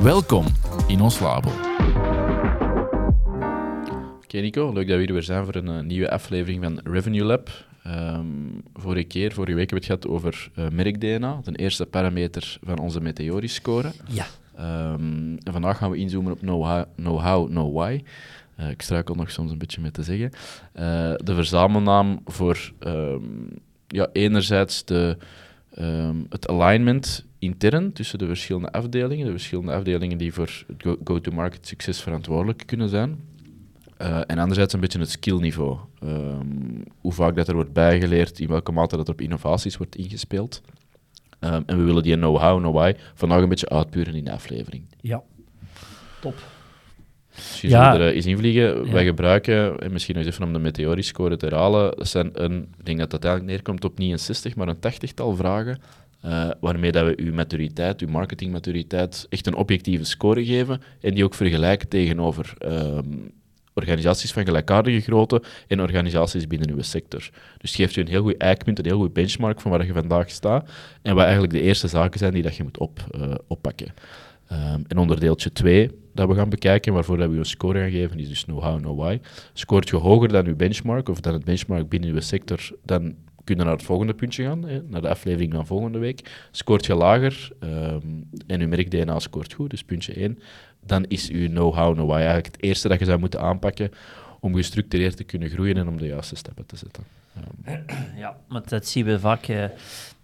Welkom in ons labo. Oké Nico, leuk dat we hier weer zijn voor een eh, nieuwe aflevering van Revenue Lab. Ehm, vorige keer, vorige week hebben we het gehad over uh, merk-DNA, de eerste parameter van onze Meteori-score. Ja. Ehm, en vandaag gaan we inzoomen op know-how, know, know why. Uh, ik struikel nog soms een beetje mee te zeggen. Uh, de verzamelnaam voor um, ja, enerzijds de, um, het alignment intern tussen de verschillende afdelingen, de verschillende afdelingen die voor het go-to-market succes verantwoordelijk kunnen zijn. Uh, en anderzijds een beetje het skillniveau. Um, hoe vaak dat er wordt bijgeleerd, in welke mate dat er op innovaties wordt ingespeeld. Um, en we willen die know-how, know-why vandaag een beetje uitpuren in de aflevering. Ja, top. Misschien ja. zullen we er eens invliegen. Ja. Wij gebruiken, en misschien nog eens even om de meteoriscore te herhalen, dat zijn een, ik denk dat dat eigenlijk neerkomt op niet een 60, maar een 80-tal vragen, uh, waarmee dat we uw maturiteit, uw marketingmaturiteit, echt een objectieve score geven en die ook vergelijken tegenover um, organisaties van gelijkaardige grootte en organisaties binnen uw sector. Dus het geeft u een heel goed eikpunt, een heel goed benchmark van waar je vandaag staat en wat eigenlijk de eerste zaken zijn die dat je moet op, uh, oppakken. Um, en onderdeeltje 2 dat we gaan bekijken, waarvoor dat we een score gaan geven, is dus know-how, know-why. Scoort je hoger dan uw benchmark, of dan het benchmark binnen uw sector, dan kun je naar het volgende puntje gaan, hè, naar de aflevering van volgende week. Scoort je lager um, en uw merk-DNA scoort goed, dus puntje 1, dan is uw know-how, know-why eigenlijk het eerste dat je zou moeten aanpakken om gestructureerd te kunnen groeien en om de juiste stappen te zetten. Ja, maar dat zien we vaak... Uh,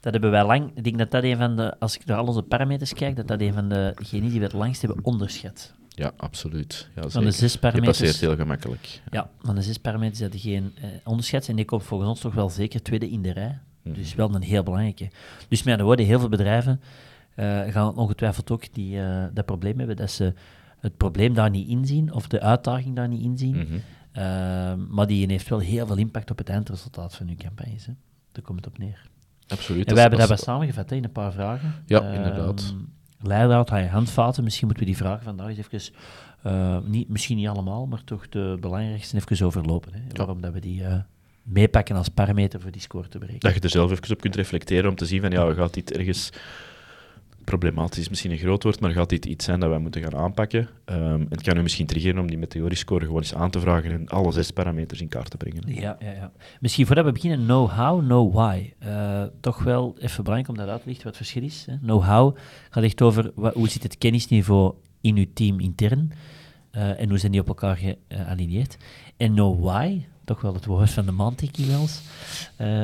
dat hebben wij lang... Ik denk dat dat een van de... Als ik naar al onze parameters kijk, dat dat een van degenen die we het langst hebben onderschat. Ja, absoluut. Ja, van de zes parameters... Je passeert heel gemakkelijk. Ja, ja van de zes parameters dat geen eh, onderschat. En die komt volgens ons toch wel zeker tweede in de rij. Mm. Dus wel een heel belangrijke. Dus met andere woorden, heel veel bedrijven uh, gaan ongetwijfeld ook die, uh, dat probleem hebben dat ze het probleem daar niet inzien, of de uitdaging daar niet inzien. Mhm. Mm -hmm. Uh, maar die heeft wel heel veel impact op het eindresultaat van uw campagnes. Hè. Daar komt het op neer. Absoluut. En wij hebben dat samengevat hè, in een paar vragen. Ja, inderdaad. Leidraad, je handvaten. Misschien moeten we die vragen vandaag eens even, uh, niet, misschien niet allemaal, maar toch de belangrijkste even overlopen. Hè. Waarom dat we die uh, meepakken als parameter voor die score te berekenen. Dat je er zelf even op kunt reflecteren om te zien van, ja, gaat dit ergens problematisch is misschien een groot woord, maar gaat dit iets zijn dat wij moeten gaan aanpakken? Um, het kan u misschien triggeren om die meteoriscore gewoon eens aan te vragen en alle zes parameters in kaart te brengen. Ja, ja, ja. Misschien voordat we beginnen, know-how, know-why. Uh, toch wel even belangrijk om dat uit te lichten wat het verschil is. Know-how gaat echt over wat, hoe zit het kennisniveau in uw team intern uh, en hoe zijn die op elkaar gealigneerd. En know-why, toch wel het woord van de maand, ik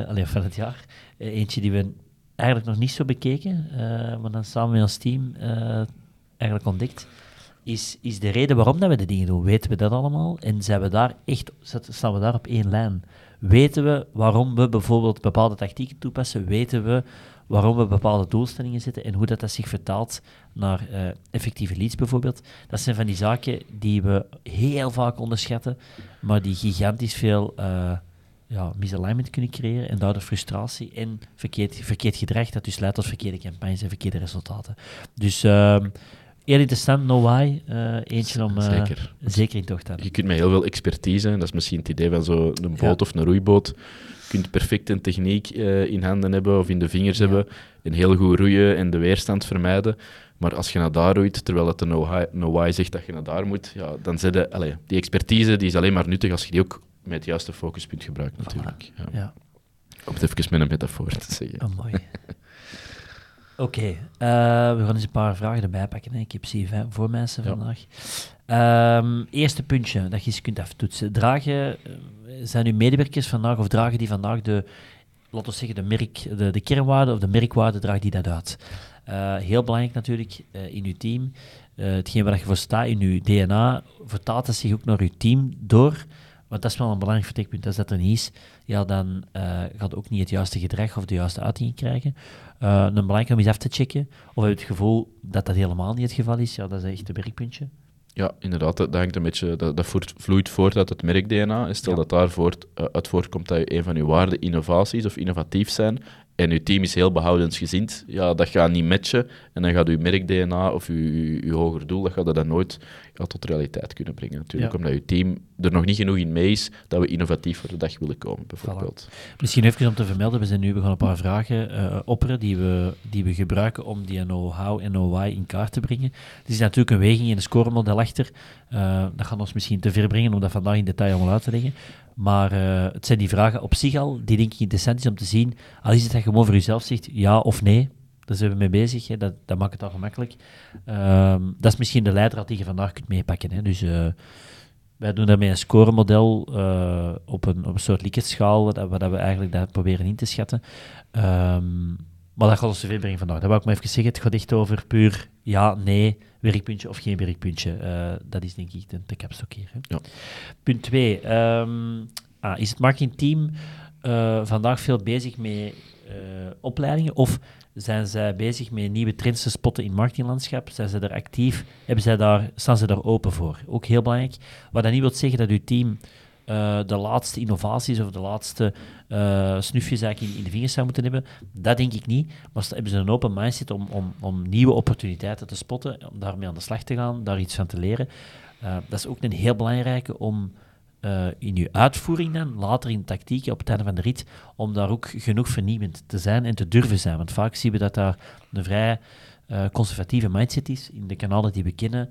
alleen van het jaar. eentje die we eigenlijk nog niet zo bekeken, uh, maar dan samen met ons team uh, eigenlijk ontdekt, is, is de reden waarom dat we de dingen doen. Weten we dat allemaal? En zijn we daar echt, staan we daar op één lijn? Weten we waarom we bijvoorbeeld bepaalde tactieken toepassen? Weten we waarom we bepaalde doelstellingen zetten en hoe dat, dat zich vertaalt naar uh, effectieve leads bijvoorbeeld? Dat zijn van die zaken die we heel vaak onderschatten, maar die gigantisch veel ja, misalignment kunnen creëren en daardoor frustratie en verkeerd, verkeerd gedrag dat dus leidt tot verkeerde campagnes en verkeerde resultaten. Dus uh, heel interessant, no why, uh, eentje om uh, zeker. zeker in tocht te Je kunt met heel veel expertise, dat is misschien het idee van zo'n boot ja. of een roeiboot, je kunt perfect een techniek uh, in handen hebben of in de vingers ja. hebben en heel goed roeien en de weerstand vermijden. Maar als je naar daar roeit, terwijl het de no-why zegt dat je naar daar moet, ja, dan zit allez, die expertise die is alleen maar nuttig als je die ook met het juiste focuspunt gebruikt, natuurlijk. Voilà. Ja. Ja. Om het even met een metafoor te zeggen. Oh, mooi. Oké, okay. uh, we gaan eens een paar vragen erbij pakken. Hè. Ik heb ze voor mensen ja. vandaag. Um, eerste puntje dat je eens kunt aftoetsen. Dragen, zijn uw medewerkers vandaag, of dragen die vandaag de, laten we zeggen, de, merk, de, de kernwaarde of de merkwaarde, draagt die dat uit? Uh, heel belangrijk natuurlijk uh, in uw team. Hetgeen waar je voor staat in uw DNA, vertaalt het zich ook naar uw team door. Want dat is wel een belangrijk vertrekpunt. Als dat er niet is, ja, dan uh, gaat ook niet het juiste gedrag of de juiste uitingen krijgen. uh, een belangrijke om eens af te checken? Of heb je het gevoel dat dat helemaal niet het geval is? Ja, dat is echt een werkpuntje. Ja, inderdaad. Dat, hangt een beetje, dat, dat vloeit voort uit het merk-DNA. Stel dat daar voort, uh, uit voortkomt dat je een van je waarden innovaties of innovatief zijn en je team is heel behoudensgezind, ja, dat gaat niet matchen. En dan gaat je merk-DNA of je, je, hoger doel, dat gaat dat dan nooit ja, tot realiteit kunnen brengen. Natuurlijk, omdat je team er nog niet genoeg in mee is dat we innovatief voor de dag willen komen, bijvoorbeeld. Misschien even om te vermelden, we zijn nu gaan een paar vragen uh, opperen die we, die we gebruiken om die know-how en know-why in kaart te brengen. Er is natuurlijk een weging in een scoremodel achter. Uh, dat gaat ons misschien te ver brengen om dat vandaag in detail allemaal uit te leggen. Maar uh, het zijn die vragen op zich al, die denk ik interessant is om te zien. Al is het dat je gewoon voor jezelf zegt ja of nee, daar zijn we mee bezig. Hè. Dat, dat maakt het al gemakkelijk. Um, dat is misschien de leidraad die je vandaag kunt meepakken. Hè. Dus uh, wij doen daarmee een scoremodel uh, op, een, op een soort Likert-schaal, we eigenlijk dat proberen in te schatten. Um, maar dat gaat ons te veel brengen vandaag. Dat wil ik maar even zeggen. Het gaat echt over puur ja, nee, werkpuntje of geen werkpuntje. Uh, dat is denk ik de, de capstok hier. Hè. Ja. Punt 2. Um, ehm, ah, is het marketingteam uh, vandaag veel bezig met opleidingen of zijn zij bezig met nieuwe trends te spotten in het marketinglandschap? Zijn ze er actief? Hebben zij daar, staan ze daar open voor? Ook heel belangrijk. Wat dat niet wil zeggen dat uw team uh, de laatste innovaties of de laatste uh, snufjes eigenlijk in, de vingers zou moeten hebben. Dat denk ik niet. Maar hebben ze een open mindset om, om, om nieuwe opportuniteiten te spotten, om daarmee aan de slag te gaan, daar iets van te leren. Dat is ook een heel belangrijke om in je uitvoering dan, later in tactieken op het einde van de rit, om daar ook genoeg vernieuwend te zijn en te durven zijn. Want vaak zien we dat daar een vrij conservatieve mindset is in de kanalen die we kennen.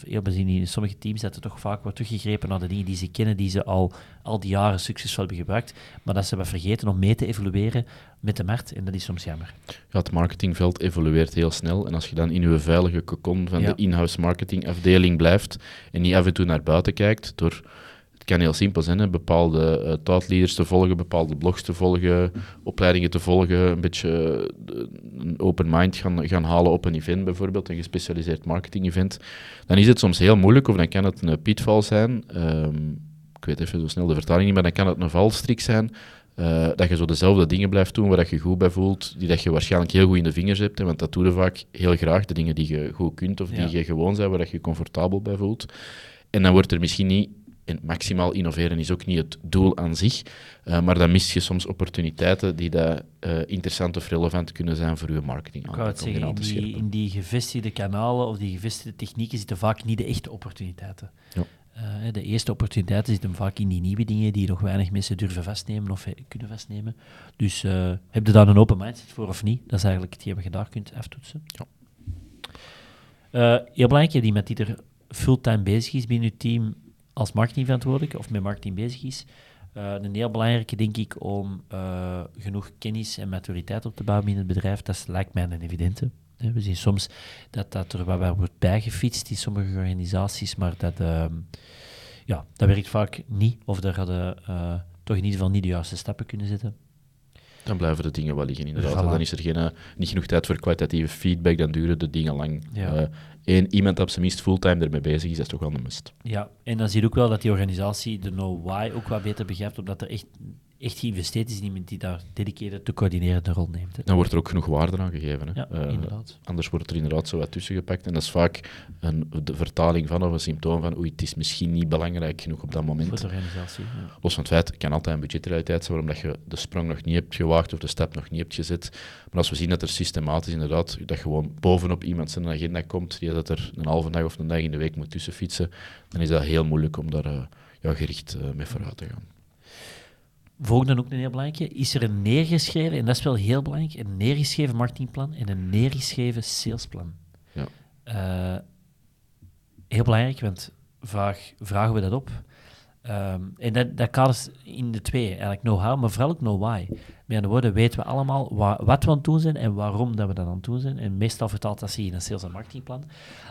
We zien in sommige teams dat er toch vaak wordt teruggegrepen naar de dingen die ze kennen, die ze al, al die jaren succesvol hebben gebruikt, maar dat ze hebben vergeten om mee te evolueren met de markt, en dat is soms jammer. Ja, het marketingveld evolueert heel snel, en als je dan in je veilige cocon van de in-house marketingafdeling blijft en niet af en toe naar buiten kijkt, door kan heel simpel zijn, hè? bepaalde uh, thoughtleaders te volgen, bepaalde blogs te volgen, opleidingen te volgen, een beetje uh, een open mind gaan, gaan halen op een event bijvoorbeeld, een gespecialiseerd marketing-event, dan is het soms heel moeilijk, of dan kan het een pitval zijn, um, ik weet even zo snel de vertaling niet, maar dan kan het een valstrik zijn, uh, dat je zo dezelfde dingen blijft doen waar dat je goed bij voelt, die dat je waarschijnlijk heel goed in de vingers hebt, hè, want dat doe je vaak heel graag, de dingen die je goed kunt of die je gewoon zijn, waar dat je comfortabel bij voelt. En dan wordt er misschien niet en maximaal innoveren is ook niet het doel aan zich, uh, maar dan mis je soms opportuniteiten die dat, uh, interessant of relevant kunnen zijn voor je marketing. Ik het zeggen, in die, in die gevestigde kanalen of die gevestigde technieken zitten vaak niet de echte opportuniteiten. Ja. Uh, de eerste opportuniteiten zitten vaak in die nieuwe dingen die nog weinig mensen durven vastnemen of kunnen vastnemen. Dus heb je daar een open mindset voor of niet? Dat is eigenlijk hetgeen wat je daar kunt aftoetsen. Ja. heel belangrijk, die met die er fulltime bezig is binnen je team, als marketingverantwoordelijke of met marketing bezig is, uh, een heel belangrijke, denk ik, om uh, genoeg kennis en maturiteit op te bouwen in het bedrijf. Dat lijkt mij een evidente. We zien soms dat dat er wat wordt bijgefietst in sommige organisaties, maar dat, uh, ja, dat werkt vaak niet. Of daar hadden uh, toch in ieder geval niet de juiste stappen kunnen zetten. Dan blijven de dingen wel liggen, inderdaad. Dan is er geen, niet genoeg tijd voor kwalitatieve feedback, dan duren de dingen lang. Ja één iemand op zijn minst fulltime ermee bezig is, dat is toch wel een must. Ja, en dan zie je ook wel dat die organisatie de know-why ook wat beter begrijpt, omdat er echt echt geïnvesteerd is in iemand die daar dedicated te coördineren de rol neemt. Hè. Dan wordt er ook genoeg waarde aan gegeven. Hè. Ja, uh, inderdaad. Anders wordt er inderdaad zo wat tussen gepakt. En dat is vaak een, de vertaling van of een symptoom van oei, het is misschien niet belangrijk genoeg op dat moment. Voor de organisatie. Ja. Los van het feit, het kan altijd een budgetrealiteit zijn waarom dat je de sprong nog niet hebt gewaagd of de stap nog niet hebt gezet. Maar als we zien dat er systematisch inderdaad, dat gewoon bovenop iemand zijn agenda komt, die dat er een halve dag of een dag in de week moet tussenfietsen, dan is dat heel moeilijk om daar uh, ja, gericht uh, mee vooruit te gaan. Volgende ook een heel belangrijke. Is er een neergeschreven, en dat is wel heel belangrijk, een neergeschreven marketingplan en een neergeschreven salesplan. Ja. Uh, heel belangrijk, want vaak vragen we dat op. Um, en dat, dat kadert in de twee, eigenlijk know-how, maar vooral ook know-why. Met andere woorden, weten we allemaal wat we aan het doen zijn en waarom dat we dat aan het doen zijn. En meestal vertaalt dat zich in een sales- en marketingplan.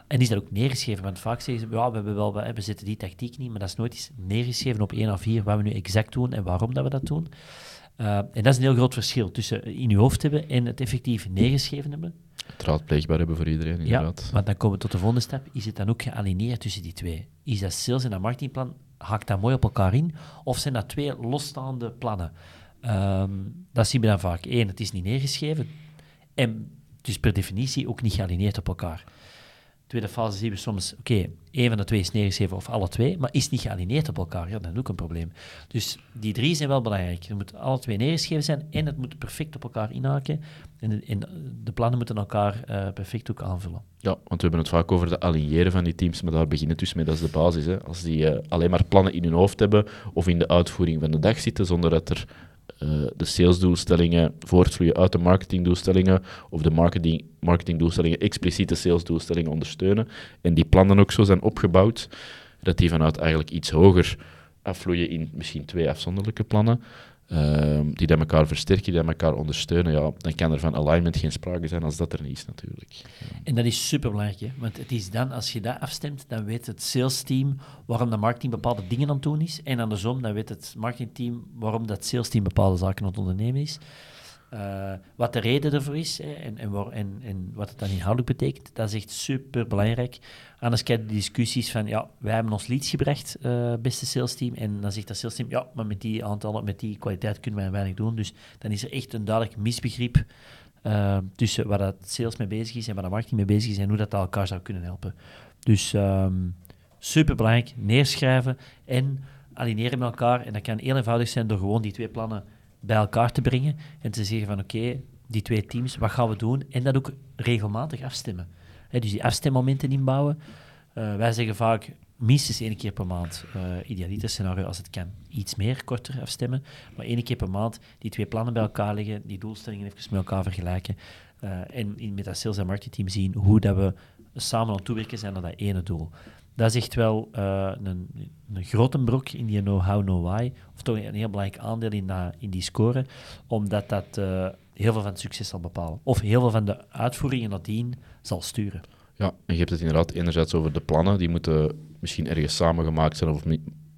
En is dat ook neergeschreven, want vaak zeggen ze, ja, we, hebben wel, we zitten die tactiek niet, maar dat is nooit eens neergeschreven op één of vier wat we nu exact doen en waarom dat we dat doen. Uh, en dat is een heel groot verschil tussen in je hoofd hebben en het effectief neergeschreven hebben. Het raadpleegbaar hebben voor iedereen, inderdaad. Ja, maar dan komen we tot de volgende stap. Is het dan ook gealineerd tussen die twee? Is dat sales en dat marketingplan haakt dat mooi op elkaar in? Of zijn dat twee losstaande plannen? Um, dat zien we dan vaak. Eén, het is niet neergeschreven. En dus per definitie ook niet gealineerd op elkaar. Tweede fase zien we soms, oké, okay, één van de twee is neergeschreven of alle twee, maar is niet gealineerd op elkaar. Ja, dan is ook een probleem. Dus die drie zijn wel belangrijk. Er moeten alle twee neergeschreven zijn en het moet perfect op elkaar inhaken. En de, de plannen moeten elkaar uh, perfect ook aanvullen. Ja, want we hebben het vaak over de aligneren van die teams, maar daar beginnen dus mee, dat is de basis. Hè. Als die uh, alleen maar plannen in hun hoofd hebben of in de uitvoering van de dag zitten, zonder dat er uh, de salesdoelstellingen voortvloeien uit de marketingdoelstellingen of de marketing, marketingdoelstellingen expliciete salesdoelstellingen ondersteunen. En die plannen ook zo zijn opgebouwd dat die vanuit eigenlijk iets hoger afvloeien in misschien twee afzonderlijke plannen, Ehm, die dat elkaar versterken, die dat elkaar ondersteunen, ja, dan kan er van alignment geen sprake zijn als dat er niet is natuurlijk. En dat is superbelangrijk, hè? want het is dan, als je dat afstemt, dan weet het salesteam waarom de marketing bepaalde dingen aan het doen is, en andersom, dan weet het marketingteam waarom dat salesteam bepaalde zaken aan het ondernemen is. Uh, wat de reden ervoor is en, en, wat het dan inhoudelijk betekent, dat is echt super belangrijk. Anders krijg je discussies van, ja, wij hebben ons leads gebracht, uh, beste salesteam, en dan zegt dat salesteam, ja, maar met die aantallen, met die kwaliteit kunnen wij weinig doen. Dus dan is er echt een duidelijk misbegrip uh, tussen waar dat sales mee bezig is en waar de marketing mee bezig is en hoe dat elkaar zou kunnen helpen. Dus um, super belangrijk, neerschrijven en aligneren met elkaar. En dat kan heel eenvoudig zijn door gewoon die twee plannen bij elkaar te brengen en te zeggen van oké, die twee teams, wat gaan we doen? En dat ook regelmatig afstemmen. dus die afstemmomenten inbouwen. Uh, wij zeggen vaak minstens één keer per maand, uh, idealiter scenario als het kan, iets meer, korter afstemmen. Maar één keer per maand die twee plannen bij elkaar leggen, die doelstellingen even met elkaar vergelijken. Uh, en in, met dat sales- en marketingteam zien hoe dat we samen aan het toewerken zijn naar dat ene doel dat is echt wel uh, een, een grote brok in die know-how, know-why. Of toch een heel belangrijk aandeel in, uh, in die score, omdat dat uh, heel veel van het succes zal bepalen. Of heel veel van de uitvoeringen nadien zal sturen. Ja, en je hebt het inderdaad enerzijds over de plannen, die moeten misschien ergens samengemaakt zijn of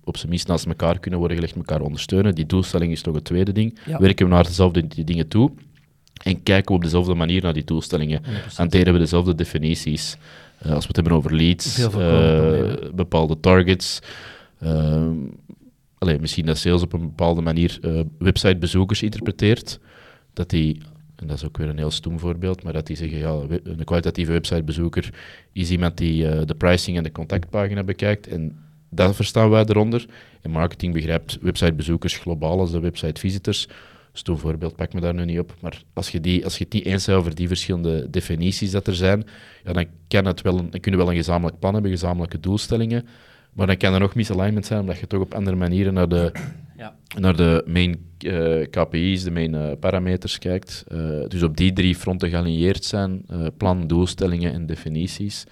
op zijn minst naast elkaar kunnen worden gelegd, elkaar ondersteunen. Die doelstelling is toch het tweede ding. Ja. Werken we naar dezelfde die dingen toe en kijken we op dezelfde manier naar die doelstellingen. Hanteren we dezelfde definities. Uh, als we het hebben over leads, uh, bepaalde targets. Uh, allee, misschien dat sales op een bepaalde manier websitebezoekers interpreteert. Dat die, en dat is ook weer een heel stoem voorbeeld, maar dat die zeggen, ja, een kwalitatieve websitebezoeker is iemand die de pricing en de contactpagina bekijkt. En dat verstaan wij eronder. En marketing begrijpt websitebezoekers globaal als de websitevisitors een voorbeeld, pak me daar nu niet op. Maar als je, die, als je het niet eens bent over die verschillende definities dat er zijn, ja, dan, kan het wel een, dan kun je wel een gezamenlijk plan hebben, gezamenlijke doelstellingen. Maar dan kan er nog misalignment zijn, omdat je toch op andere manieren naar de, ja. naar de main uh, eh, KPI's, de main uh, parameters kijkt. Uh, dus op die drie fronten gealigneerd zijn, plan, doelstellingen en definities.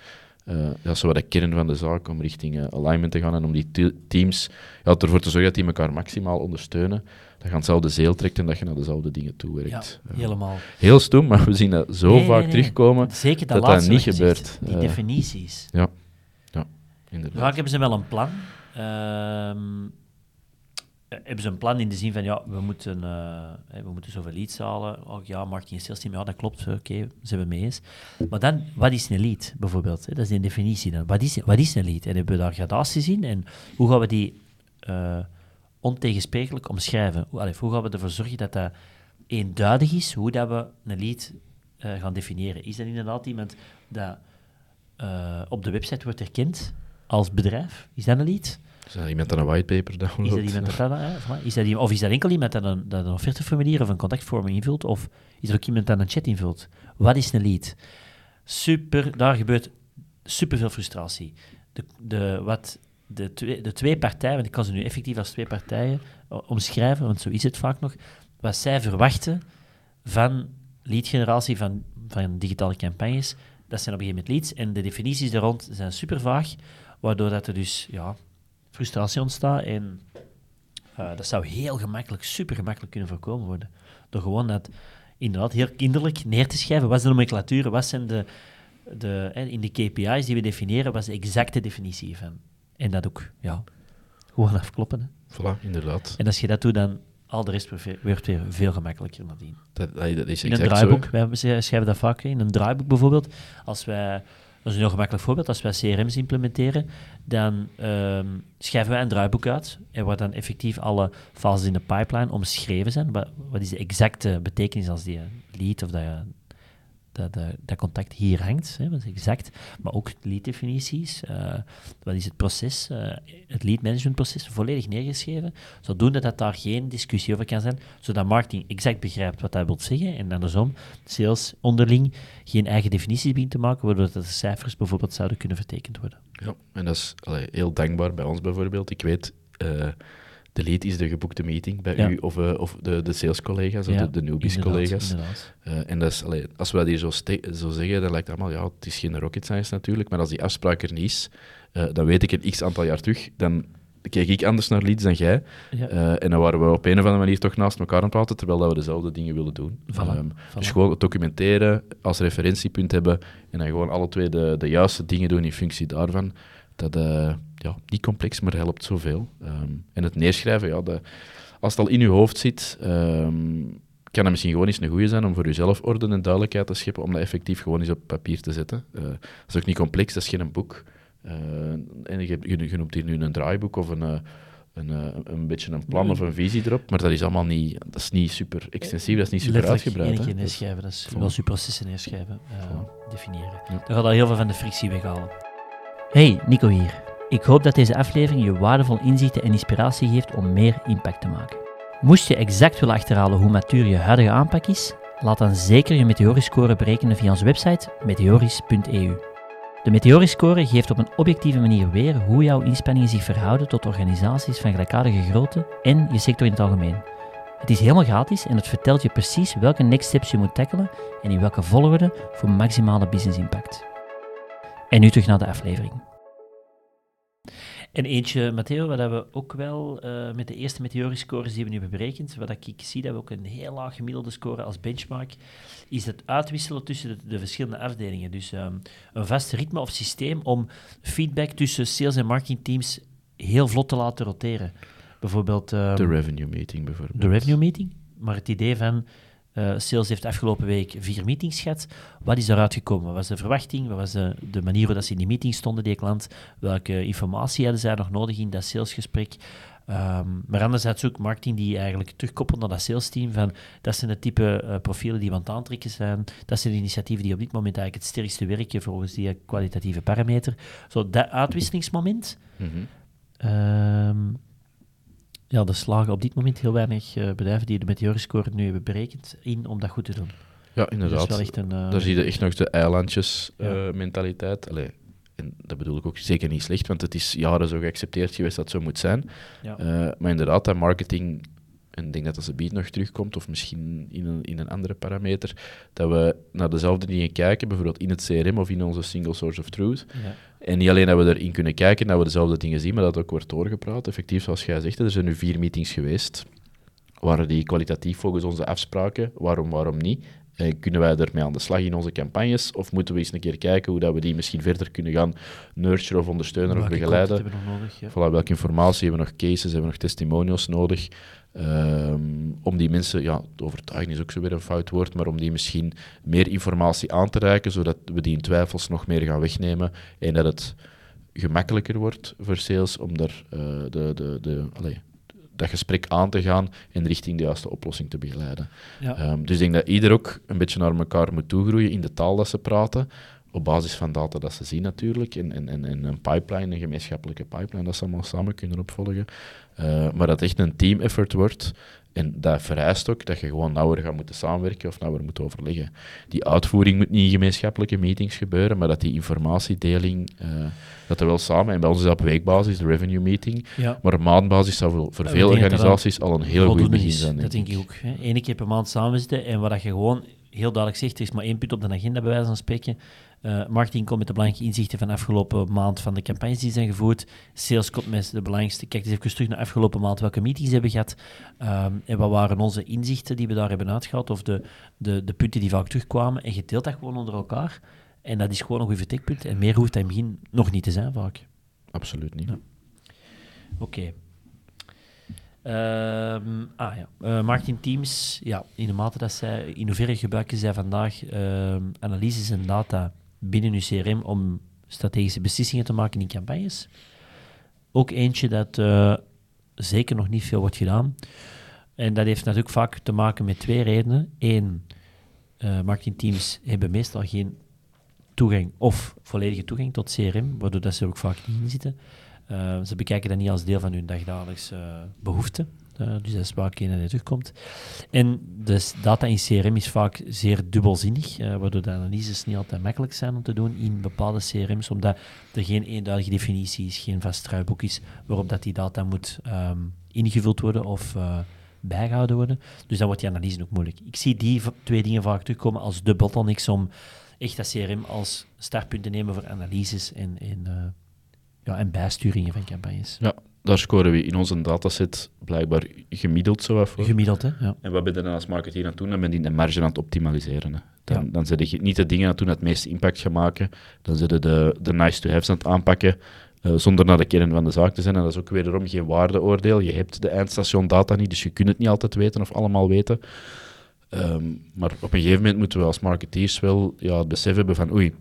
dat is zo de kern van de zaak, om richting alignment te gaan en om die teams ja, ervoor te zorgen dat die elkaar maximaal ondersteunen je aan hetzelfde zeel trekt en dat je naar dezelfde dingen toe werkt. Ja, helemaal. Heel stoem, maar we zien dat zo vaak terugkomen Zeker dat dat, niet gebeurt. die definities. Ja, ja inderdaad. Vaak hebben ze wel een plan. Uh, hebben ze een plan in de zin van, ja, we moeten, uh, we moeten zoveel leads halen. Oh ja, marketing en sales team, ja, dat klopt, oké, okay, zijn we mee eens. Maar dan, wat is een lead, bijvoorbeeld? Dat is een definitie dan. Wat is, wat is een lead? En hebben we daar gradaties in? En hoe gaan we die... Uh, ontegensprekelijk omschrijven. Hoe, hoe gaan we ervoor zorgen dat dat eenduidig is, hoe dat we een lead uh, gaan definiëren? Is dat inderdaad iemand dat uh, op de website wordt erkend als bedrijf? Is dat een lead? Is dat iemand dat een whitepaper downloadt? Is dat iemand dat, dat, is dat iemand, of is dat enkel iemand dat een, dat een offerteformulier of een contactvorming invult? Of is er ook iemand dat een chat invult? Wat is een lead? Super, daar gebeurt superveel frustratie. De, de, wat de twee, de twee partijen, want ik kan ze nu effectief als twee partijen omschrijven, want zo is het vaak nog, wat zij verwachten van leadgeneratie van, van digitale campagnes, dat zijn op een gegeven moment leads. En de definities daar rond zijn super vaag, waardoor dat er dus ja, frustratie ontstaat. En uh, dat zou heel gemakkelijk, super gemakkelijk kunnen voorkomen worden. Door gewoon dat inderdaad heel kinderlijk neer te schrijven. Wat is de nomenclatuur? Wat zijn de, de, in de KPI's die we definiëren, wat is de exacte definitie van? En dat ook, ja, gewoon afkloppen. Hè. Voilà, inderdaad. En als je dat doet, dan al de rest wordt weer veel gemakkelijker nadien. Dat, dat is in een draaiboek, zo, wij schrijven dat vaak in een draaiboek bijvoorbeeld. Als wij, dat is een heel gemakkelijk voorbeeld, als wij CRM's implementeren, dan um, schrijven wij een draaiboek uit en waar dan effectief alle fases in de pipeline omschreven zijn. Wat, wat is de exacte betekenis als die lead of dat, dat, dat, dat contact hier hangt, hè, dat is exact. Maar ook lead-definities, uh, wat is het proces, uh, het lead-managementproces, volledig neergeschreven, zodoende dat daar geen discussie over kan zijn, zodat marketing exact begrijpt wat dat wil zeggen, en andersom, sales onderling geen eigen definities begint te maken, waardoor de cijfers bijvoorbeeld zouden kunnen vertekend worden. Ja, en dat is heel dankbaar bij ons bijvoorbeeld. Ik weet... lead is de geboekte meeting bij u of, uh, of de, de sales-collega's of de, de newbies-collega's. Uh, en dat is, allee, als we dat hier zo, zo zeggen, dan lijkt het allemaal, ja, het is geen rocket science natuurlijk, maar als die afspraak er niet is, uh, dan weet ik een x aantal jaar terug, dan kijk ik anders naar leads dan jij. Ja. en dan waren we op een of andere manier toch naast elkaar aan het praten, terwijl dat we dezelfde dingen willen doen. Voilà, um, voilà. Dus gewoon documenteren, als referentiepunt hebben, en dan gewoon alle twee de, de juiste dingen doen in functie daarvan. Dat, ja, niet complex, maar helpt zoveel. Um, en het neerschrijven, ja, de, als het al in je hoofd zit, um, kan dat misschien gewoon eens een goede zijn om voor jezelf orde en duidelijkheid te scheppen, om dat effectief gewoon eens op papier te zetten. Uh, dat is ook niet complex, dat is geen boek. Uh, en je, je, je, noemt hier nu een draaiboek of een, uh, een, een beetje een plan of een visie erop, maar dat is allemaal niet, dat is niet super extensief, dat is niet super Letterlijk uitgebreid. Letterlijk neerschrijven, dat is wel je processen neerschrijven, definiëren. Ja. Dan gaat al heel veel van de frictie weghalen. Hey, Nico hier. Ik hoop dat deze aflevering je waardevol inzichten en inspiratie geeft om meer impact te maken. Moest je exact willen achterhalen hoe matuur je huidige aanpak is, laat dan zeker je Meteoriscore berekenen via onze website meteoris.eu. De Meteoriscore geeft op een objectieve manier weer hoe jouw inspanningen zich verhouden tot organisaties van gelijkaardige grootte en je sector in het algemeen. Het is helemaal gratis en het vertelt je precies welke next steps je moet tackelen en in welke volgorde voor maximale business impact. En nu terug naar de aflevering. En eentje, Matteo, wat we ook wel uh, met de eerste meteoriscores die we nu hebben berekend, wat ik zie dat we ook een heel laag gemiddelde score als benchmark, is het uitwisselen tussen de, de verschillende afdelingen. Dus um, een vast ritme of systeem om feedback tussen sales- en marketingteams heel vlot te laten roteren. Bijvoorbeeld... Um, de revenue meeting bijvoorbeeld. De revenue meeting, maar het idee van uh, sales heeft afgelopen week vier meetings gehad. Wat is daaruit gekomen? Wat was de verwachting? Wat was de, de manier waarop ze in die meeting stonden, die klant? Welke informatie hadden zij nog nodig in dat salesgesprek? Um, maar anderzijds ook marketing die eigenlijk terugkoppelt naar dat salesteam. Van, dat zijn de type uh, profielen die we aan het aantrekken zijn. Dat zijn de initiatieven die op dit moment eigenlijk het sterkste werken volgens die kwalitatieve parameter. Zo, dat uitwisselingsmoment. Mm -hmm. um, ja, er slagen op dit moment heel weinig uh, bedrijven die de Meteoriscore nu hebben berekend in om dat goed te doen. Ja, inderdaad. Dus een, uh, Daar zie je echt nog de eilandjes-mentaliteit. Ja. Uh, en dat bedoel ik ook zeker niet slecht, want het is jaren zo geaccepteerd geweest dat het zo moet zijn. Ja. maar inderdaad, dat marketing en ik denk dat als de beat nog terugkomt, of misschien in een, in een andere parameter, dat we naar dezelfde dingen kijken, bijvoorbeeld in het CRM of in onze single source of truth. Ja. En niet alleen dat we erin kunnen kijken, dat we dezelfde dingen zien, maar dat ook wordt doorgepraat. Effectief, zoals jij zegt, er zijn nu vier meetings geweest. Waren die kwalitatief volgens onze afspraken? Waarom, waarom niet? Eh, kunnen wij ermee aan de slag in onze campagnes? Of moeten we eens een keer kijken hoe dat we die misschien verder kunnen gaan nurturen of ondersteunen welke of begeleiden? Hebben we nog nodig, ja. voilà, welke informatie hebben we nog cases, hebben we nog testimonials nodig? Um, om die mensen, ja, overtuigen is ook zo weer een fout woord, maar om die misschien meer informatie aan te reiken, zodat we die in twijfels nog meer gaan wegnemen en dat het gemakkelijker wordt voor sales om daar uh, de, de, de, allez, dat gesprek aan te gaan en richting de juiste oplossing te begeleiden. Ja. Um, dus ik denk dat ieder ook een beetje naar elkaar moet toegroeien in de taal dat ze praten, op basis van data dat ze zien natuurlijk, en, en, en een pipeline, een gemeenschappelijke pipeline, dat ze allemaal samen kunnen opvolgen. Uh, maar dat echt een team effort wordt. En dat vereist ook dat je gewoon nauwer gaat moeten samenwerken of nauwer moet overleggen. Die uitvoering moet niet in gemeenschappelijke meetings gebeuren, maar dat die informatiedeling, uh, dat er wel samen, en bij ons is dat op weekbasis, de revenue meeting, ja. maar op maandbasis zou voor, voor veel organisaties al een heel goed begin zijn. Dat denk ik ook. Eén keer per maand samen zitten en wat je gewoon heel duidelijk zegt, er is maar één punt op de agenda bij wijze van spreken. Uh, marketing komt met de belangrijke inzichten van de afgelopen maand van de campagnes die zijn gevoerd. Sales komt met de belangrijkste. Kijk eens even terug naar de afgelopen maand welke meetings hebben gehad. Um, en wat waren onze inzichten die we daar hebben uitgehaald, of de, de, de punten die vaak terugkwamen. En je deelt dat gewoon onder elkaar. En dat is gewoon een goed vertekpunt. En meer hoeft dat in het begin nog niet te zijn, vaak. Absoluut niet. Ja. Oké. Okay. Um, ah ja, uh, marketingteams, ja, in de mate dat zij, in hoeverre gebruiken zij vandaag uh, analyses en data binnen uw CRM om strategische beslissingen te maken in campagnes. Ook eentje dat uh, zeker nog niet veel wordt gedaan. En dat heeft natuurlijk vaak te maken met twee redenen. Eén, uh, marketingteams hebben meestal geen toegang of volledige toegang tot CRM, waardoor dat ze er ook vaak niet in zitten. Uh, ze bekijken dat niet als deel van hun dagdagelijkse uh, behoefte. Uh, dus dat is waar een terugkomt. En dus data in CRM is vaak zeer dubbelzinnig, waardoor de analyses niet altijd makkelijk zijn om te doen in bepaalde CRM's, omdat er geen eenduidige definitie is, geen vast struiboek is waarop dat die data moet um, ingevuld worden of bijgehouden worden. Dus dan wordt die analyse ook moeilijk. Ik zie die twee dingen vaak terugkomen als de bottlenecks om echt dat CRM als startpunt te nemen voor analyses en, en, ja, en bijsturingen van campagnes. Ja, daar scoren we in onze dataset blijkbaar gemiddeld zo af voor. Gemiddeld, hè? Ja. En wat ben je dan als marketeer aan het doen? Dan ben je de marge aan het optimaliseren. Hè. Dan, ja. dan zet je niet de dingen aan het doen dat het meeste impact gaan maken. Dan zet je de, de nice-to-haves aan het aanpakken. Uh, zonder naar de kern van de zaak te zijn. En dat is ook wederom geen waardeoordeel. Je hebt de eindstation data niet, dus je kunt het niet altijd weten of allemaal weten. Um, maar op een gegeven moment moeten we als marketeers wel ja, het besef hebben van oei,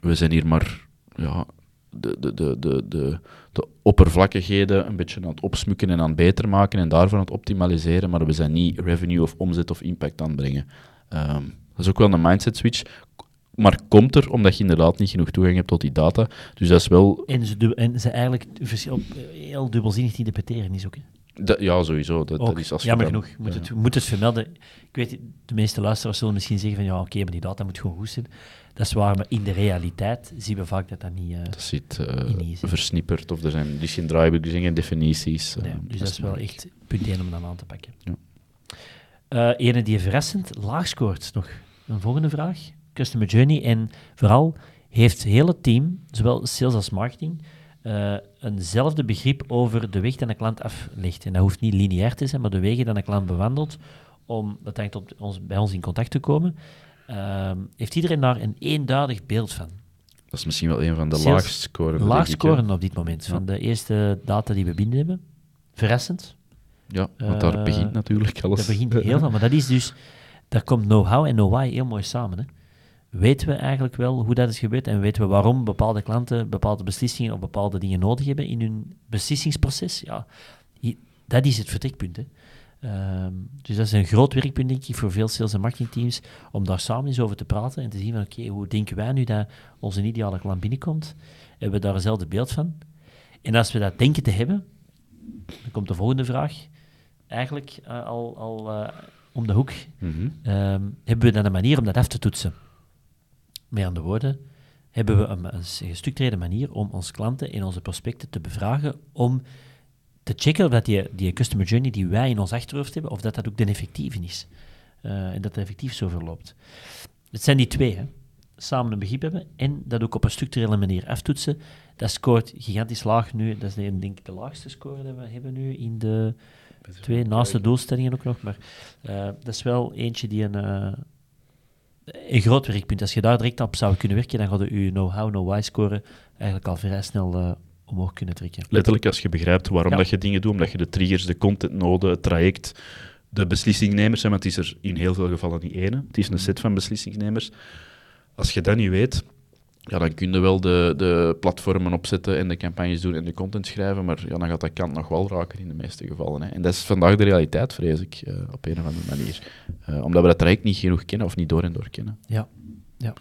we zijn hier maar ja, de, de, de, de, de, de oppervlakkigheden een beetje aan het opsmukken en aan het beter maken en daarvan aan het optimaliseren, maar we zijn niet revenue of omzet of impact aan het brengen. Um, dat is ook wel een mindset switch maar komt er omdat je inderdaad niet genoeg toegang hebt tot die data. Dus dat is wel... En ze, en ze eigenlijk heel dubbelzinnig interpreteren is ook. Dat, ja, sowieso. Dat, dat is als Jammer genoeg. Moet, ja. het, moet het vermelden. Ik weet, de meeste luisteraars zullen misschien zeggen van ja, oké, maar die data moet gewoon goed zijn. Dat is waar, maar in de realiteit zien we vaak dat dat niet uh, Dat zit uh, versnipperd of er zijn dus geen draaiboeken, geen definities. Nee, uh, dus dat is wel echt punt 1 om dan aan te pakken. Ja. ene die verrassend laag scoort nog. Een volgende vraag customer journey. En vooral heeft het hele team, zowel sales als marketing, uh, eenzelfde begrip over de weg die een klant aflegt. En dat hoeft niet lineair te zijn, maar de wegen die een klant bewandelt om uiteindelijk op ons, bij ons in contact te komen. Uh, heeft iedereen daar een eenduidig beeld van? Dat is misschien wel een van de laagst scorende. Laagst scoren op dit moment, van de eerste data die we binnen hebben. Verrassend. Ja, want daar uh, begint natuurlijk alles. Dat begint heel veel, maar dat is dus, daar komt know-how en know-why heel mooi samen. Hè? Weten we eigenlijk wel hoe dat is gebeurd en weten we waarom bepaalde klanten bepaalde beslissingen of bepaalde dingen nodig hebben in hun beslissingsproces. Ja, dat is het vertrekpunt. Hè. Um, dus dat is een groot werkpunt, denk ik, voor veel sales- en marketingteams, om daar samen eens over te praten en te zien van, oké, hoe denken wij nu dat onze ideale klant binnenkomt? Hebben we daar eenzelfde beeld van? En als we dat denken te hebben, dan komt de volgende vraag eigenlijk uh, al, al uh, om de hoek. Mm -hmm. um, hebben we dan een manier om dat af te toetsen? Met andere woorden, hebben we een, een gestructureerde manier om onze klanten en onze prospecten te bevragen om te checken of dat die, die customer journey die wij in ons achterhoofd hebben, of dat dat ook de effectieve is. Uh, en dat het effectief zo verloopt. Het zijn die twee, hè. samen een begrip hebben en dat ook op een structurele manier aftoetsen. Dat scoort gigantisch laag nu. Dat is denk ik de laagste score die we hebben nu in de twee, naast de doelstellingen ook nog. Maar uh, dat is wel eentje die een, uh, een groot werkpunt. Als je daar direct op zou kunnen werken, dan gaat je know-how, know-why score eigenlijk al vrij snel uh, omhoog kunnen trekken. Letterlijk als je begrijpt waarom dat je dingen doet, omdat je de triggers, de contentnode, het traject, de beslissingnemers, want het is er in heel veel gevallen niet één, het is een set van beslissingnemers. Als je dat niet weet, ja, dan kun je wel de, de platformen opzetten en de campagnes doen en de content schrijven, maar ja, dan gaat dat kant nog wel raken in de meeste gevallen. Hè. En dat is vandaag de realiteit, vrees ik, uh, op een of andere manier. Uh, omdat we dat traject niet genoeg kennen of niet door en door kennen. Ja, ja.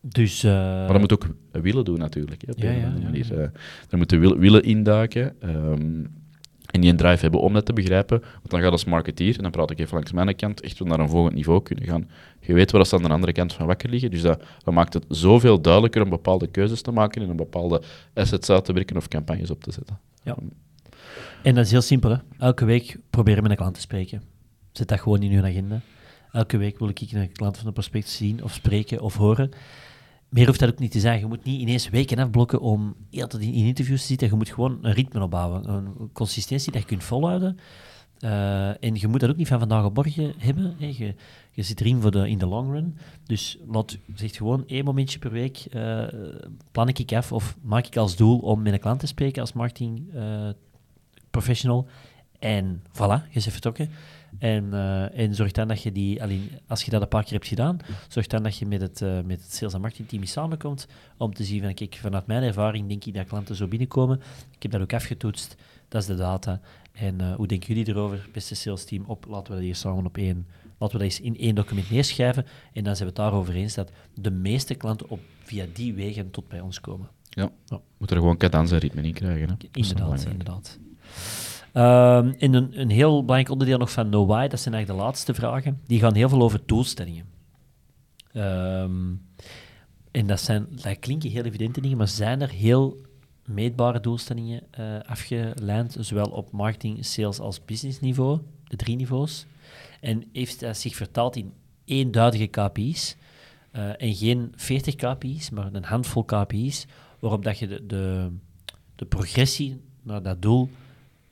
Dus, uh... Maar dat moet ook willen doen natuurlijk, hè, op ja, een of andere manier. Ja, dan moeten willen, willen induiken. Um, en die een drive hebben om dat te begrijpen. Want dan gaat als marketeer, en dan praat ik even langs mijn kant, echt naar een volgend niveau kunnen gaan. Je weet waar ze aan de andere kant van wakker liggen. Dus dat, maakt het zoveel duidelijker om bepaalde keuzes te maken en een bepaalde assets uit te werken of campagnes op te zetten. Ja. En dat is heel simpel. Hè? Elke week proberen met een klant te spreken. Zet dat gewoon in uw agenda. Elke week wil ik een klant van de prospect zien of spreken of horen meer hoeft dat ook niet te zijn. Je moet niet ineens weken afblokken om in, in interviews te zitten. Je moet gewoon een ritme opbouwen, een consistentie dat je kunt volhouden. Uh, en je moet dat ook niet van vandaag op morgen hebben. Hè. Je, zit erin voor de, in de long run. Dus laat, zeg gewoon één momentje per week uh, plan ik af of maak ik als doel om met een klant te spreken als marketing uh, professional. En voilà, je bent vertrokken. En, uh, en zorg dan dat je die, alleen als je dat een paar keer hebt gedaan, zorg dan dat je met het, uh, met het sales- en marketingteam samenkomt om te zien van, kijk, vanuit mijn ervaring denk ik dat klanten zo binnenkomen. Ik heb dat ook afgetoetst, dat is de data. En uh, hoe denken jullie erover, beste sales team, op, laten we dat hier samen op één, laten we dat eens in één document neerschrijven. En dan zijn we het daarover eens dat de meeste klanten op, via die wegen tot bij ons komen. Ja, ja. moet er gewoon cadans en ritme in krijgen. Hè? Inderdaad, inderdaad. Um, en een, een, heel belangrijk onderdeel nog van No Why, dat zijn eigenlijk de laatste vragen, die gaan heel veel over doelstellingen. Um, en dat, zijn, dat klinken heel evidente dingen, maar zijn er heel meetbare doelstellingen uh, afgeleid, zowel op marketing, sales als business niveau, de drie niveaus. En heeft dat zich vertaald in eenduidige KPI's uh, en geen 40 KPI's, maar een handvol KPI's, waarop dat je de, de progressie naar dat doel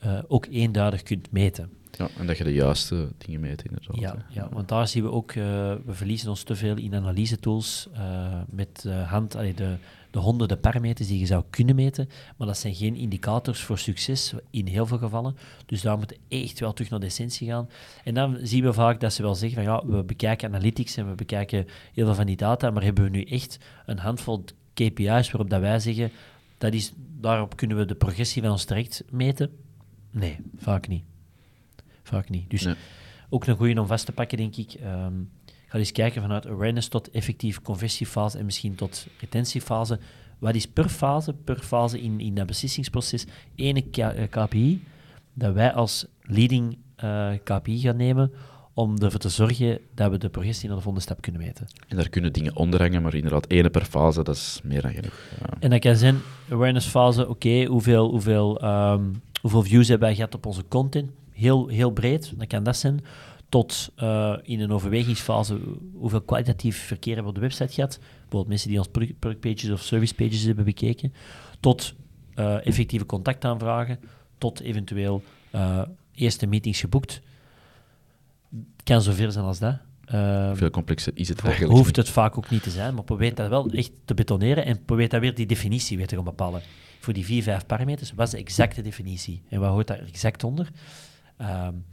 uh, ook eenduidig kunt meten. Ja, en dat je de juiste dingen meet, inderdaad. Ja, ja want daar zien we ook, uh, we verliezen ons te veel in analyse-tools uh, met hand, allee, de, de honderden parameters die je zou kunnen meten, maar dat zijn geen indicators voor succes in heel veel gevallen. Dus daar moeten we echt wel terug naar de essentie gaan. En dan zien we vaak dat ze wel zeggen van ja, we bekijken analytics en we bekijken heel veel van die data, maar hebben we nu echt een handvol KPI's waarop dat wij zeggen, dat is, daarop kunnen we de progressie van ons traject meten? Nee, vaak niet. Vaak niet. Dus nee. ook een goede om vast te pakken, denk ik. Um, ga eens kijken vanuit awareness tot effectief conversiefase en misschien tot retentiefase. Wat is per fase, per fase in, in dat beslissingsproces, ene KPI dat wij als leading uh, KPI gaan nemen om ervoor te zorgen dat we de progressie naar de volgende stap kunnen meten. En daar kunnen dingen onderhangen, maar inderdaad, ene per fase, dat is meer dan genoeg. Ja. En dat kan zijn, awareness fase, oké, okay, hoeveel, hoeveel um, Hoeveel views hebben wij gehad op onze content? Heel, heel breed, dat kan dat zijn. Tot uh, in een overwegingsfase, hoeveel kwalitatief verkeer hebben we op de website gehad? Bijvoorbeeld mensen die ons product pages of service pages hebben bekeken. Tot uh, effectieve contactaanvragen. Tot eventueel uh, eerste meetings geboekt. Het kan zover zijn als dat. Uh, Veel complexer is het eigenlijk. Hoeft het vaak ook niet te zijn, maar probeer dat wel echt te betoneren en probeer dat weer die definitie weer te gaan bepalen voor die vier, vijf parameters, wat is de exacte definitie? En wat hoort daar exact onder? Um,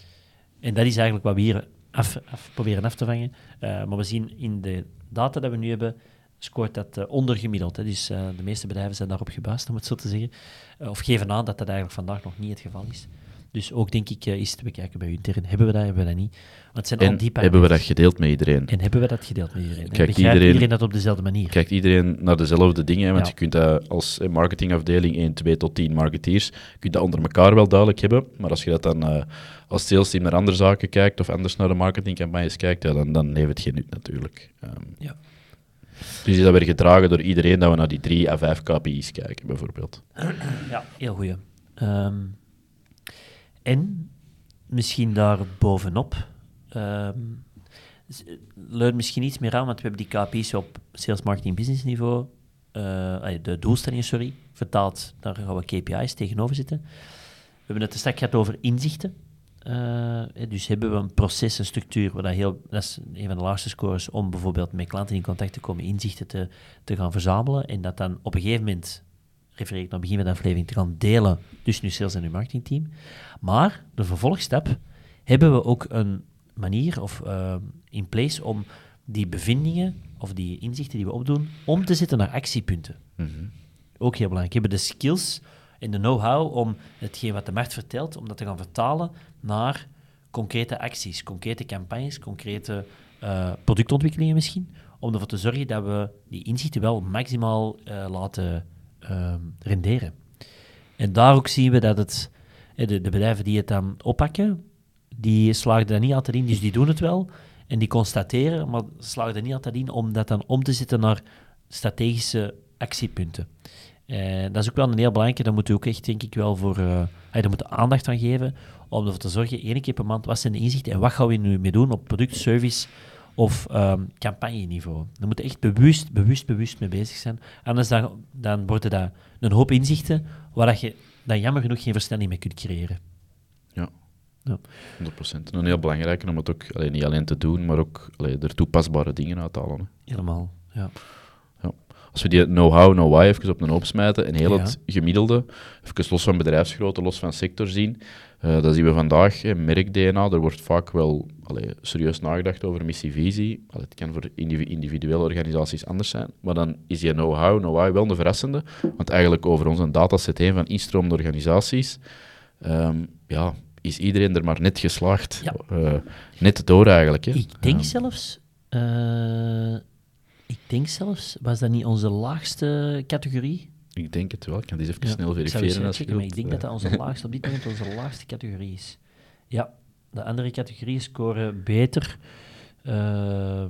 en dat is eigenlijk wat we hier af, af proberen af te vangen. Uh, maar we zien in de data dat we nu hebben, scoort dat uh, ondergemiddeld. Hè. Dus uh, de meeste bedrijven zijn daarop gebaasd, om het zo te zeggen. of geven aan dat dat eigenlijk vandaag nog niet het geval is. Dus ook denk ik, uh, is te bekijken bij u intern. Hebben we dat, hebben we dat niet? Want het zijn en al die hebben we dat gedeeld met iedereen? En hebben we dat gedeeld met iedereen? Kijkt iedereen, iedereen dat op dezelfde manier? Kijkt iedereen naar dezelfde dingen? Want ja. je kunt dat als marketingafdeling 1, 2 tot 10 marketeers, je kunt dat onder elkaar wel duidelijk hebben. Maar als je dat dan uh, als sales team naar andere zaken kijkt of anders naar de marketingcampagnes kijkt, ja, dan, dan heeft het geen nut natuurlijk. Um, ja. Dus is dat weer gedragen door iedereen dat we naar die 3 à 5 KPI's kijken, bijvoorbeeld? Ja, heel goed. Um, en misschien daar bovenop. Um, misschien iets meer aan, want we hebben die KPI's op sales marketing business niveau, uh, de doelstellingen, sorry, vertaald, daar gaan we KPI's tegenover zitten. We hebben het straks gehad over inzichten. Uh, dus hebben we een proces, een structuur, waar dat, heel, dat is een van de laagste scores om bijvoorbeeld met klanten in contact te komen, inzichten te, te gaan verzamelen en dat dan op een gegeven moment refereer ik naar het begin van de aflevering, te gaan delen tussen uw sales en uw marketingteam. Maar de vervolgstap hebben we ook een manier of uh, in place om die bevindingen of die inzichten die we opdoen, om te zetten naar actiepunten. Mm -hmm. Ook heel belangrijk. We hebben de skills en de know-how om hetgeen wat de markt vertelt, om dat te gaan vertalen naar concrete acties, concrete campagnes, concrete uh, productontwikkelingen misschien, om ervoor te zorgen dat we die inzichten wel maximaal uh, laten uh, renderen. En daar ook zien we dat het, de, bedrijven die het dan oppakken, die slagen er niet altijd in, dus die doen het wel. En die constateren, maar slagen er niet altijd in om dat dan om te zetten naar strategische actiepunten. Uh, dat is ook wel een heel belangrijke, daar moeten we ook echt, denk ik, wel voor uh, daar moeten aandacht aan geven, om ervoor te zorgen, één keer per maand, wat zijn de inzichten en wat gaan we nu mee doen op product, service of um, campagneniveau. Daar moeten echt bewust, bewust, bewust mee bezig zijn. Anders dan, dan worden dat een hoop inzichten waar dat je dan jammer genoeg geen versnelling mee kunt creëren. Ja. Ja. 100%. Een heel belangrijke om het ook allee, niet alleen te doen, maar ook allee, er toepasbare dingen uit te halen. Hè. Helemaal, ja. Als we die know-how, know-why even op een hoop smijten en heel het gemiddelde, even los van bedrijfsgrootte, los van sector zien, uh, dat zien we vandaag, merk-DNA, er wordt vaak wel allee, serieus nagedacht over missie-visie. Het kan voor individuele organisaties anders zijn, maar dan is die know-how, know-why wel een verrassende, want eigenlijk over onze dataset heen van instromende organisaties, um, ja, is iedereen er maar net geslaagd. Ja. Uh, net door eigenlijk. Hè. Ik denk zelfs... Ik denk zelfs, was dat niet onze laagste categorie? Ik denk het wel. Ik kan die even snel verifiëren. Als checken, maar ik denk dat dat onze laagste, op dit moment onze laagste categorie is. Ja, de andere categorieën scoren beter. Uh,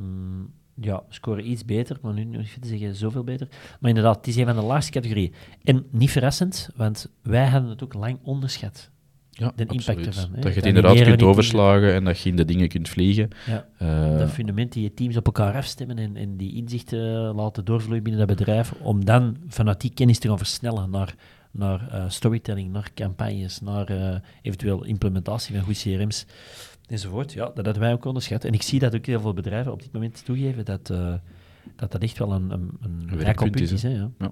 ja, scoren iets beter, maar nu niet te zeggen zoveel beter. Maar inderdaad, het is een van de laagste categorieën. En niet verrassend, want wij hadden het ook lang onderschat ja, de impact ervan. Hè. Dat je het inderdaad kunt overslagen en dat je in de dingen kunt vliegen. Ja. Uh, dat fundament die je teams op elkaar afstemmen en, en die inzichten laten doorvloeien binnen dat bedrijf, om dan vanuit die kennis te gaan versnellen naar, naar uh, storytelling, naar campagnes, naar uh, eventueel implementatie van goede CRM's enzovoort. Ja, dat hadden wij ook onderschat. En ik zie dat ook heel veel bedrijven op dit moment toegeven dat dat, dat echt wel een, een, een, een is. is hè, ja. ja.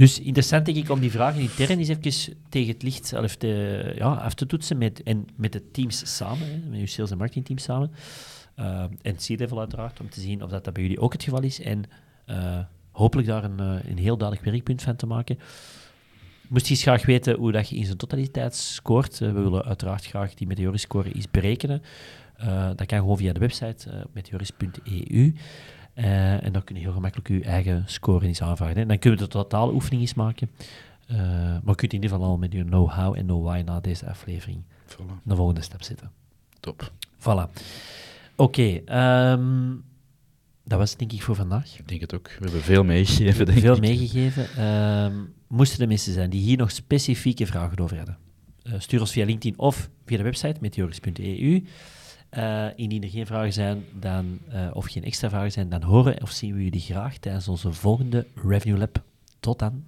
Dus interessant denk ik om die vragen intern eens even tegen het licht of te, ja, af te toetsen met, en met de teams samen, hè, met je sales- en marketingteam samen. Uh, en C-level uiteraard, om te zien of dat, dat bij jullie ook het geval is. En uh, hopelijk daar een, uh, een heel duidelijk werkpunt van te maken. Moest je eens graag weten hoe dat je in zijn totaliteit scoort. we willen uiteraard graag die Meteoris-score eens berekenen. dat kan gewoon via de website meteoris.eu. Uh, en dan kun je heel gemakkelijk je eigen score eens aanvragen. En dan kunnen we de totale oefening eens maken. Uh, maar je kunt in ieder geval al met je know-how en know-why na deze aflevering voilà. de volgende stap zetten. Top. Voilà. Oké, okay, um, ehm, dat was het denk ik voor vandaag. Ik denk het ook. We hebben veel meegegeven, denk Veel ik. meegegeven. Um, moesten er mensen zijn die hier nog specifieke vragen over hadden, uh, stuur ons via LinkedIn of via de website meteoris.eu. Uh, indien er geen vragen zijn dan, uh, of geen extra vragen zijn, dan horen of zien we jullie graag tijdens onze volgende Revenue Lab. Tot dan.